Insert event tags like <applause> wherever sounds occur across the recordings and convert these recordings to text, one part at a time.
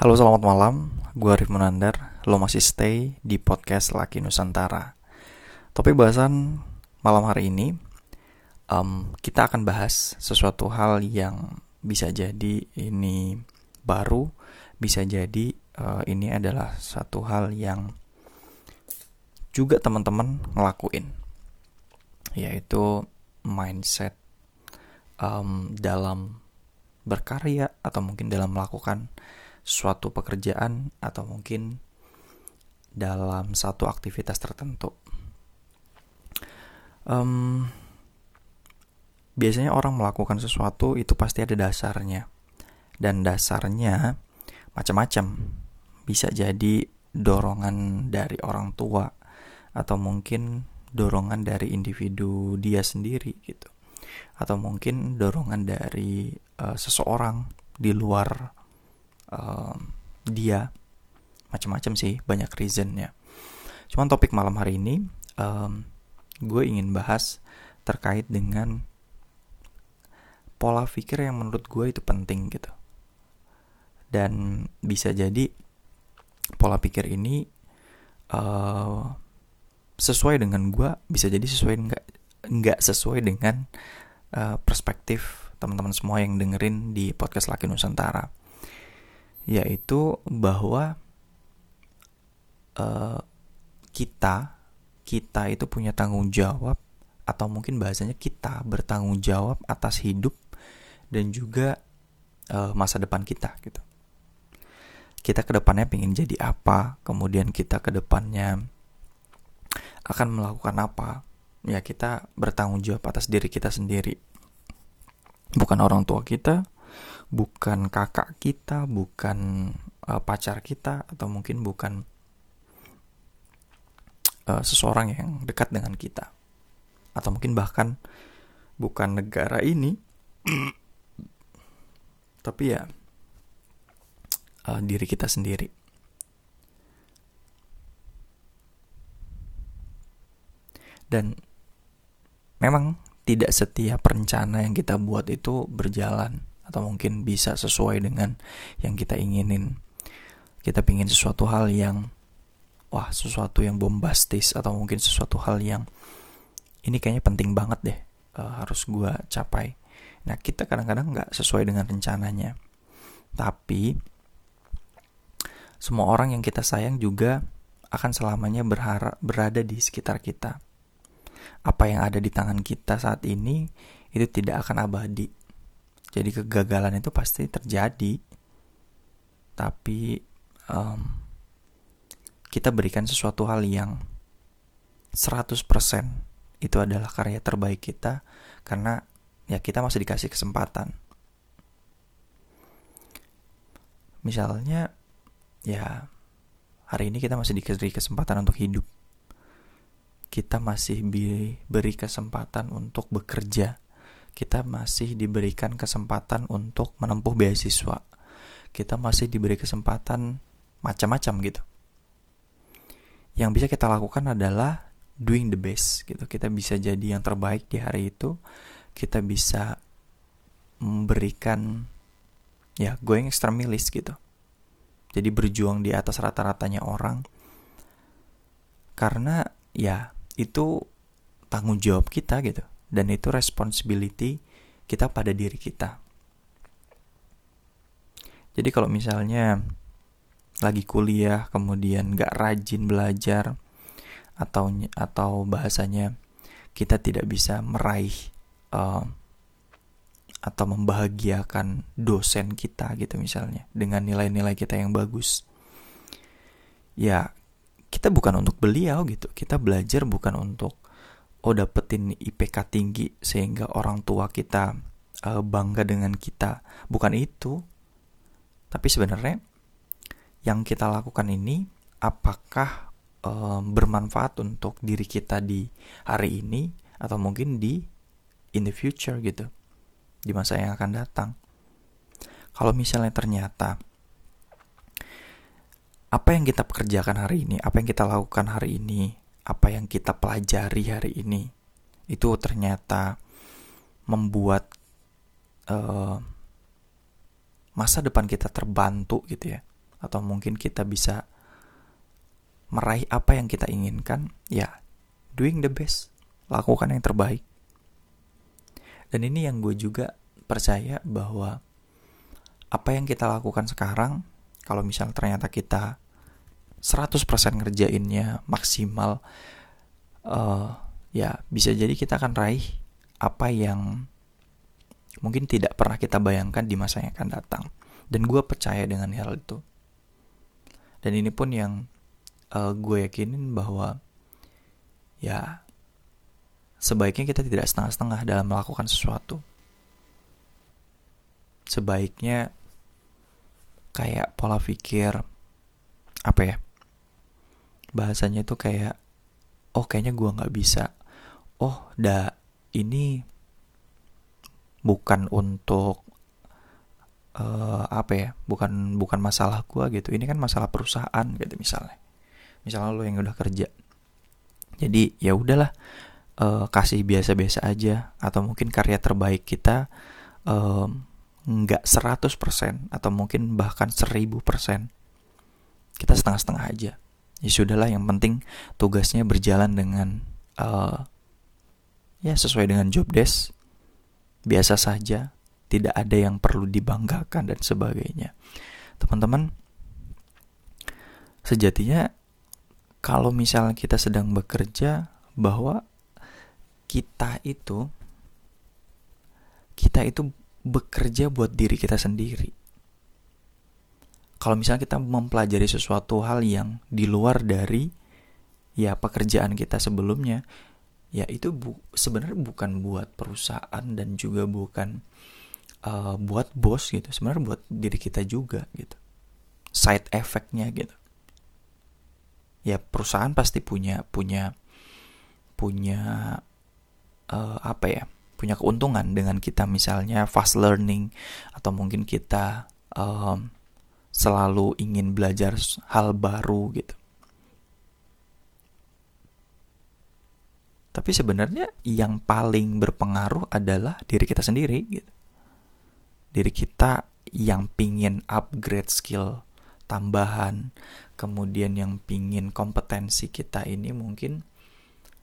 Halo selamat malam, gue Arif Munandar. Lo masih stay di podcast Laki Nusantara. Topik bahasan malam hari ini um, Kita akan bahas sesuatu hal yang bisa jadi ini baru Bisa jadi uh, ini adalah satu hal yang juga teman-teman ngelakuin Yaitu mindset um, dalam berkarya atau mungkin dalam melakukan suatu pekerjaan atau mungkin dalam satu aktivitas tertentu. Um, biasanya orang melakukan sesuatu itu pasti ada dasarnya, dan dasarnya macam-macam. Bisa jadi dorongan dari orang tua, atau mungkin dorongan dari individu dia sendiri gitu, atau mungkin dorongan dari uh, seseorang di luar dia. Macam-macam sih banyak reasonnya cuman topik malam hari ini um, gue ingin bahas terkait dengan pola pikir yang menurut gue itu penting gitu. Dan bisa jadi pola pikir ini uh, sesuai dengan gue bisa jadi sesuai nggak nggak sesuai dengan uh, perspektif teman-teman semua yang dengerin di podcast Laki Nusantara yaitu bahwa uh, kita kita itu punya tanggung jawab atau mungkin bahasanya kita bertanggung jawab atas hidup dan juga uh, masa depan kita gitu. Kita ke depannya pengen jadi apa, kemudian kita ke depannya akan melakukan apa, ya kita bertanggung jawab atas diri kita sendiri. Bukan orang tua kita, bukan kakak kita, bukan uh, pacar kita, atau mungkin bukan uh, seseorang yang dekat dengan kita, atau mungkin bahkan bukan negara ini, <clears throat> tapi ya uh, diri kita sendiri. Dan memang tidak setiap rencana yang kita buat itu berjalan atau mungkin bisa sesuai dengan yang kita inginin. Kita pingin sesuatu hal yang wah, sesuatu yang bombastis atau mungkin sesuatu hal yang ini kayaknya penting banget deh uh, harus gue capai. Nah kita kadang-kadang nggak sesuai dengan rencananya. Tapi semua orang yang kita sayang juga akan selamanya berharap berada di sekitar kita. Apa yang ada di tangan kita saat ini itu tidak akan abadi. Jadi kegagalan itu pasti terjadi. Tapi um, kita berikan sesuatu hal yang 100% itu adalah karya terbaik kita karena ya kita masih dikasih kesempatan. Misalnya ya hari ini kita masih dikasih kesempatan untuk hidup. Kita masih diberi kesempatan untuk bekerja kita masih diberikan kesempatan untuk menempuh beasiswa. Kita masih diberi kesempatan macam-macam gitu. Yang bisa kita lakukan adalah doing the best gitu. Kita bisa jadi yang terbaik di hari itu. Kita bisa memberikan ya going extra milis gitu. Jadi berjuang di atas rata-ratanya orang. Karena ya itu tanggung jawab kita gitu dan itu responsibility kita pada diri kita. Jadi kalau misalnya lagi kuliah kemudian gak rajin belajar atau atau bahasanya kita tidak bisa meraih uh, atau membahagiakan dosen kita gitu misalnya dengan nilai-nilai kita yang bagus ya kita bukan untuk beliau gitu kita belajar bukan untuk oh dapetin IPK tinggi sehingga orang tua kita uh, bangga dengan kita. Bukan itu. Tapi sebenarnya yang kita lakukan ini apakah uh, bermanfaat untuk diri kita di hari ini atau mungkin di in the future gitu. Di masa yang akan datang. Kalau misalnya ternyata apa yang kita pekerjakan hari ini, apa yang kita lakukan hari ini apa yang kita pelajari hari ini itu ternyata membuat uh, masa depan kita terbantu gitu ya atau mungkin kita bisa meraih apa yang kita inginkan, ya doing the best, lakukan yang terbaik. Dan ini yang gue juga percaya bahwa apa yang kita lakukan sekarang, kalau misalnya ternyata kita 100% ngerjainnya maksimal, uh, ya bisa jadi kita akan raih apa yang mungkin tidak pernah kita bayangkan di masa yang akan datang. Dan gue percaya dengan hal itu. Dan ini pun yang uh, gue yakinin bahwa ya sebaiknya kita tidak setengah-setengah dalam melakukan sesuatu. Sebaiknya kayak pola pikir apa ya? Bahasanya itu kayak oh kayaknya gue nggak bisa. Oh, da ini bukan untuk uh, apa ya bukan bukan masalah gue gitu. Ini kan masalah perusahaan gitu misalnya. Misalnya lo yang udah kerja. Jadi ya udahlah uh, kasih biasa-biasa aja. Atau mungkin karya terbaik kita nggak um, 100% atau mungkin bahkan 1000% kita setengah-setengah aja ya sudahlah yang penting tugasnya berjalan dengan uh, ya sesuai dengan job desk biasa saja, tidak ada yang perlu dibanggakan dan sebagainya. Teman-teman, sejatinya kalau misalnya kita sedang bekerja bahwa kita itu kita itu bekerja buat diri kita sendiri. Kalau misalnya kita mempelajari sesuatu hal yang di luar dari ya pekerjaan kita sebelumnya, ya itu bu sebenarnya bukan buat perusahaan dan juga bukan uh, buat bos gitu. Sebenarnya buat diri kita juga gitu. Side effectnya gitu. Ya perusahaan pasti punya punya punya uh, apa ya punya keuntungan dengan kita misalnya fast learning atau mungkin kita um, selalu ingin belajar hal baru gitu Tapi sebenarnya yang paling berpengaruh adalah diri kita sendiri gitu. Diri kita yang pingin upgrade skill tambahan, kemudian yang pingin kompetensi kita ini mungkin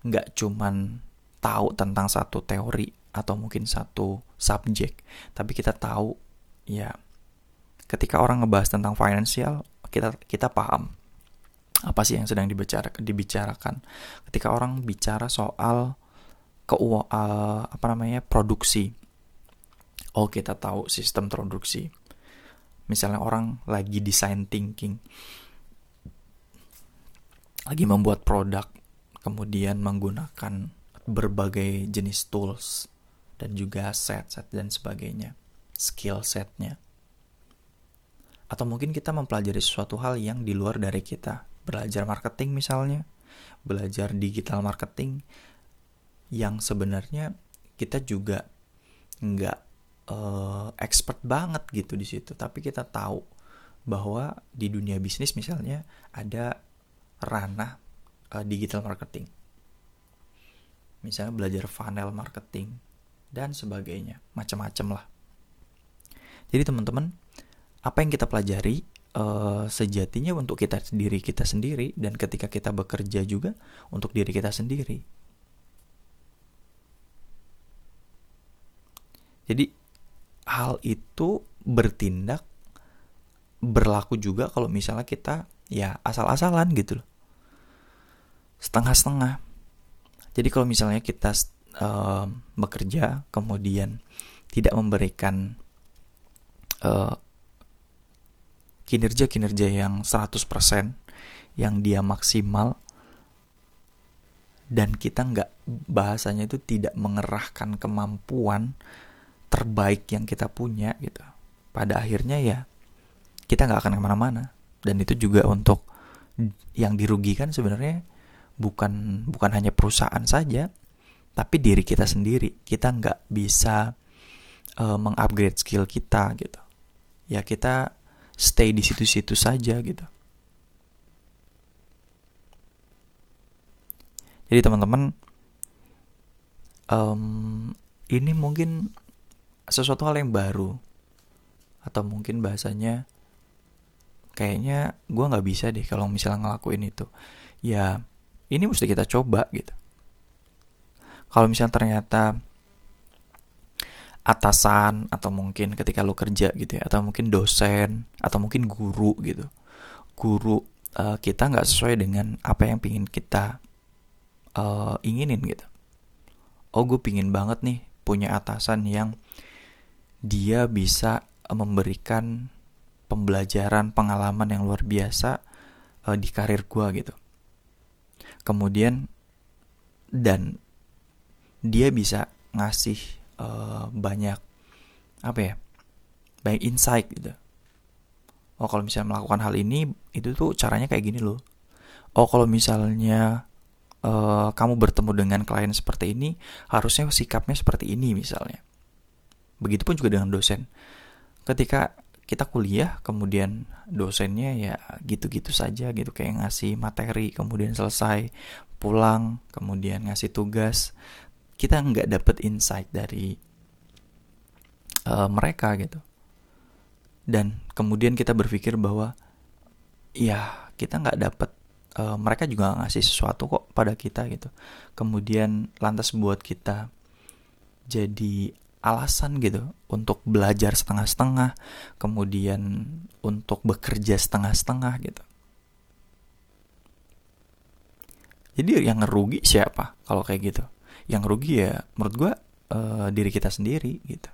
nggak cuman tahu tentang satu teori atau mungkin satu subjek, tapi kita tahu ya ketika orang ngebahas tentang financial kita kita paham apa sih yang sedang dibicarakan dibicarakan. Ketika orang bicara soal ke uh, apa namanya produksi. Oh kita tahu sistem produksi. Misalnya orang lagi design thinking. Lagi membuat produk kemudian menggunakan berbagai jenis tools dan juga set-set dan sebagainya skill setnya atau mungkin kita mempelajari sesuatu hal yang di luar dari kita belajar marketing misalnya, belajar digital marketing yang sebenarnya kita juga nggak uh, expert banget gitu di situ, tapi kita tahu bahwa di dunia bisnis misalnya ada ranah uh, digital marketing. Misalnya belajar funnel marketing dan sebagainya, macam-macam lah. Jadi teman-teman, apa yang kita pelajari uh, sejatinya untuk kita diri kita sendiri dan ketika kita bekerja juga untuk diri kita sendiri. Jadi hal itu bertindak berlaku juga kalau misalnya kita ya asal-asalan gitu loh. Setengah-setengah. Jadi kalau misalnya kita uh, bekerja kemudian tidak memberikan uh, kinerja-kinerja yang 100% yang dia maksimal dan kita nggak bahasanya itu tidak mengerahkan kemampuan terbaik yang kita punya gitu. Pada akhirnya ya kita nggak akan ke mana-mana. Dan itu juga untuk yang dirugikan sebenarnya bukan bukan hanya perusahaan saja tapi diri kita sendiri. Kita nggak bisa uh, mengupgrade skill kita gitu. Ya kita stay di situ-situ saja gitu. Jadi teman-teman, um, ini mungkin sesuatu hal yang baru. Atau mungkin bahasanya kayaknya gue nggak bisa deh kalau misalnya ngelakuin itu. Ya ini mesti kita coba gitu. Kalau misalnya ternyata atasan atau mungkin ketika lo kerja gitu ya atau mungkin dosen atau mungkin guru gitu. Guru uh, kita nggak sesuai dengan apa yang pingin kita uh, inginin gitu. Oh gue pingin banget nih punya atasan yang dia bisa memberikan pembelajaran pengalaman yang luar biasa uh, di karir gue gitu. Kemudian dan dia bisa ngasih uh, banyak apa ya banyak insight gitu. Oh kalau misalnya melakukan hal ini itu tuh caranya kayak gini loh. Oh kalau misalnya uh, kamu bertemu dengan klien seperti ini harusnya sikapnya seperti ini misalnya. Begitupun juga dengan dosen. Ketika kita kuliah kemudian dosennya ya gitu-gitu saja gitu kayak ngasih materi kemudian selesai pulang kemudian ngasih tugas kita nggak dapet insight dari uh, mereka gitu. Dan kemudian kita berpikir bahwa ya kita nggak dapet uh, mereka juga ngasih sesuatu kok pada kita gitu. Kemudian lantas buat kita jadi alasan gitu untuk belajar setengah-setengah kemudian untuk bekerja setengah-setengah gitu. Jadi yang ngerugi siapa kalau kayak gitu yang rugi ya menurut gue uh, diri kita sendiri gitu.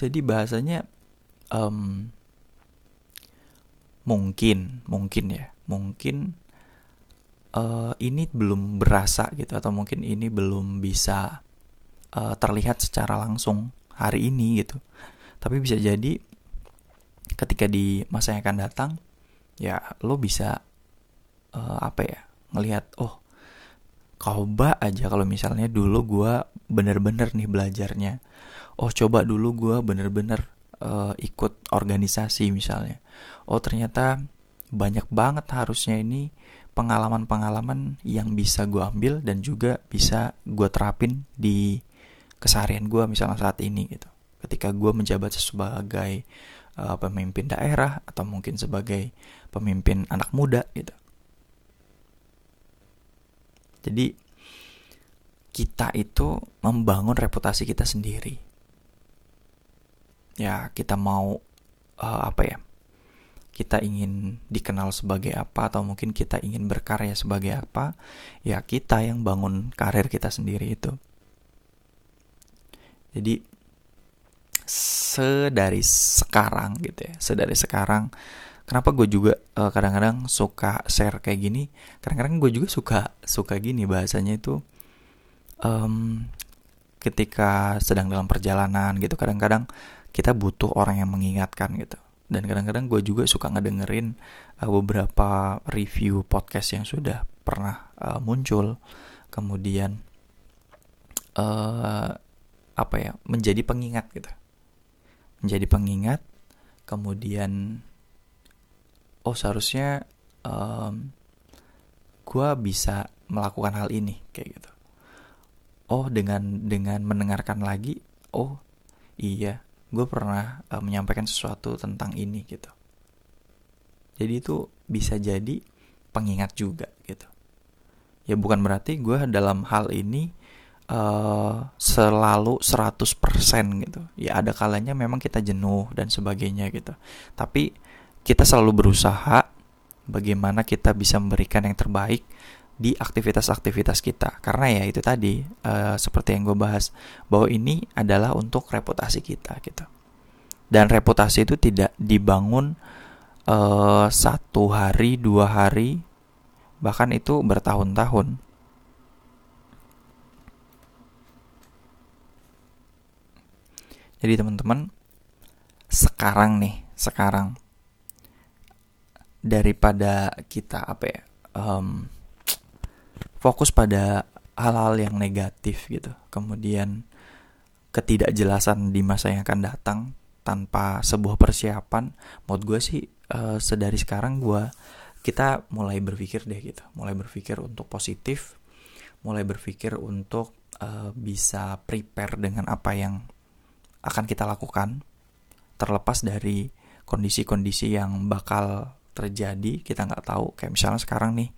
Jadi bahasanya um, mungkin mungkin ya mungkin uh, ini belum berasa gitu atau mungkin ini belum bisa uh, terlihat secara langsung hari ini gitu. Tapi bisa jadi ketika di masa yang akan datang ya lo bisa uh, apa ya ngelihat oh coba aja kalau misalnya dulu gue bener-bener nih belajarnya. Oh coba dulu gue bener-bener uh, ikut organisasi misalnya. Oh ternyata banyak banget harusnya ini pengalaman-pengalaman yang bisa gue ambil dan juga bisa gue terapin di keseharian gue misalnya saat ini gitu. Ketika gue menjabat sebagai uh, pemimpin daerah atau mungkin sebagai pemimpin anak muda gitu jadi kita itu membangun reputasi kita sendiri. Ya, kita mau uh, apa ya? Kita ingin dikenal sebagai apa atau mungkin kita ingin berkarya sebagai apa? Ya, kita yang bangun karir kita sendiri itu. Jadi sedari sekarang gitu ya, sedari sekarang kenapa gue juga eh, kadang-kadang suka share kayak gini? Kadang-kadang gue juga suka suka gini bahasanya itu um, ketika sedang dalam perjalanan gitu kadang-kadang kita butuh orang yang mengingatkan gitu. Dan kadang-kadang gue juga suka ngedengerin uh, beberapa review podcast yang sudah pernah uh, muncul. Kemudian uh, apa ya menjadi pengingat gitu. Menjadi pengingat kemudian oh seharusnya um, gue bisa melakukan hal ini kayak gitu. Oh dengan dengan mendengarkan lagi oh iya gue pernah uh, menyampaikan sesuatu tentang ini gitu. Jadi itu bisa jadi pengingat juga gitu. Ya bukan berarti gue dalam hal ini uh, selalu 100% gitu. Ya ada kalanya memang kita jenuh dan sebagainya gitu. Tapi kita selalu berusaha bagaimana kita bisa memberikan yang terbaik di aktivitas-aktivitas kita. Karena ya itu tadi uh, seperti yang gue bahas bahwa ini adalah untuk reputasi kita gitu. Dan reputasi itu tidak dibangun uh, satu hari dua hari bahkan itu bertahun-tahun. Jadi teman-teman sekarang nih sekarang daripada kita apa ya um, fokus pada hal-hal yang negatif gitu. Kemudian ketidakjelasan di masa yang akan datang tanpa sebuah persiapan. Menurut gue sih uh, sedari sekarang gue kita mulai berpikir deh gitu. Mulai berpikir untuk positif mulai berpikir untuk uh, bisa prepare dengan apa yang akan kita lakukan terlepas dari kondisi-kondisi yang bakal terjadi kita nggak tahu. Kayak misalnya sekarang nih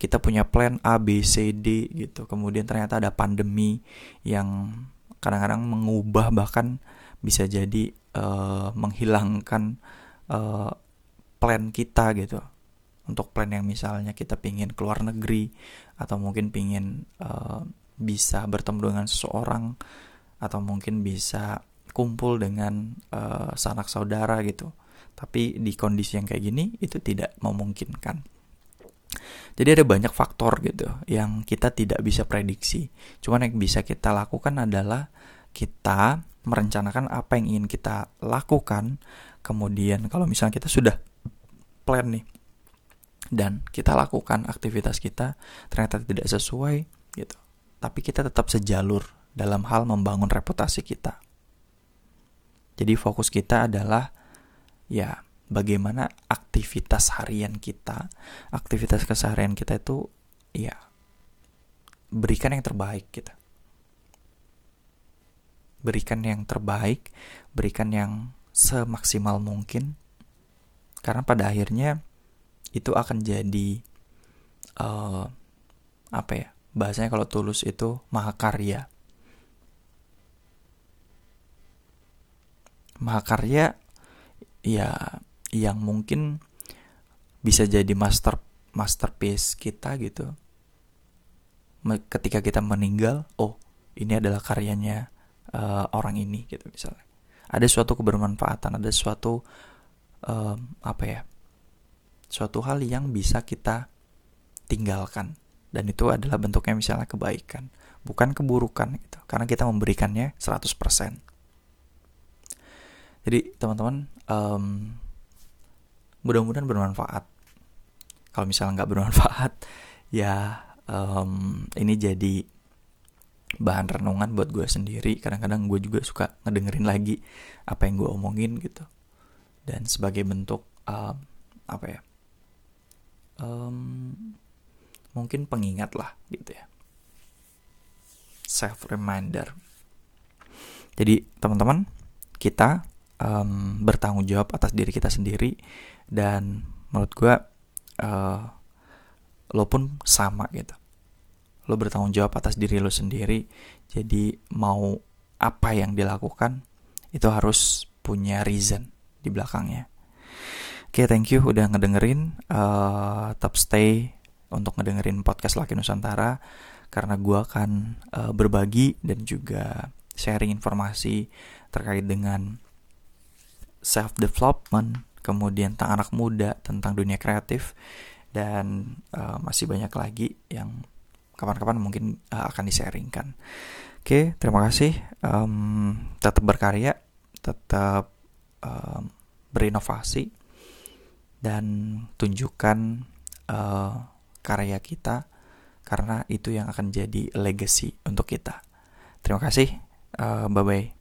kita punya plan A B C D gitu. Kemudian ternyata ada pandemi yang kadang-kadang mengubah bahkan bisa jadi uh, menghilangkan uh, plan kita gitu. Untuk plan yang misalnya kita pingin keluar negeri atau mungkin pingin uh, bisa bertemu dengan seseorang atau mungkin bisa kumpul dengan uh, sanak saudara gitu tapi di kondisi yang kayak gini itu tidak memungkinkan jadi ada banyak faktor gitu yang kita tidak bisa prediksi. Cuman yang bisa kita lakukan adalah kita merencanakan apa yang ingin kita lakukan. Kemudian kalau misalnya kita sudah plan nih dan kita lakukan aktivitas kita ternyata tidak sesuai gitu. Tapi kita tetap sejalur dalam hal membangun reputasi kita. Jadi fokus kita adalah ya bagaimana aktivitas harian kita, aktivitas keseharian kita itu ya berikan yang terbaik kita. Berikan yang terbaik, berikan yang semaksimal mungkin. Karena pada akhirnya itu akan jadi uh, apa ya? Bahasanya kalau tulus itu mahakarya. Mahakarya ya yang mungkin bisa jadi master masterpiece kita gitu. Ketika kita meninggal oh ini adalah karyanya uh, orang ini gitu misalnya. Ada suatu kebermanfaatan ada suatu um, apa ya suatu hal yang bisa kita tinggalkan. Dan itu adalah bentuknya misalnya kebaikan bukan keburukan gitu. Karena kita memberikannya 100% jadi teman-teman um, mudah-mudahan bermanfaat. Kalau misalnya nggak bermanfaat <laughs> ya um, ini jadi bahan renungan buat gue sendiri. Kadang-kadang gue juga suka ngedengerin lagi apa yang gue omongin gitu. Dan sebagai bentuk um, apa ya um, mungkin pengingat lah gitu ya. Self reminder jadi teman-teman kita um, bertanggung jawab atas diri kita sendiri. Dan menurut gue uh, lo pun sama gitu. Lo bertanggung jawab atas diri lo sendiri. Jadi mau apa yang dilakukan itu harus punya reason di belakangnya. Oke okay, thank you udah ngedengerin. Uh, tetap stay untuk ngedengerin podcast Laki Nusantara. Karena gue akan uh, berbagi dan juga sharing informasi terkait dengan self development kemudian tentang anak muda, tentang dunia kreatif, dan uh, masih banyak lagi yang kapan-kapan mungkin uh, akan disaringkan. Oke, terima kasih. Um, tetap berkarya, tetap um, berinovasi, dan tunjukkan uh, karya kita karena itu yang akan jadi legacy untuk kita. Terima kasih. Uh, bye bye.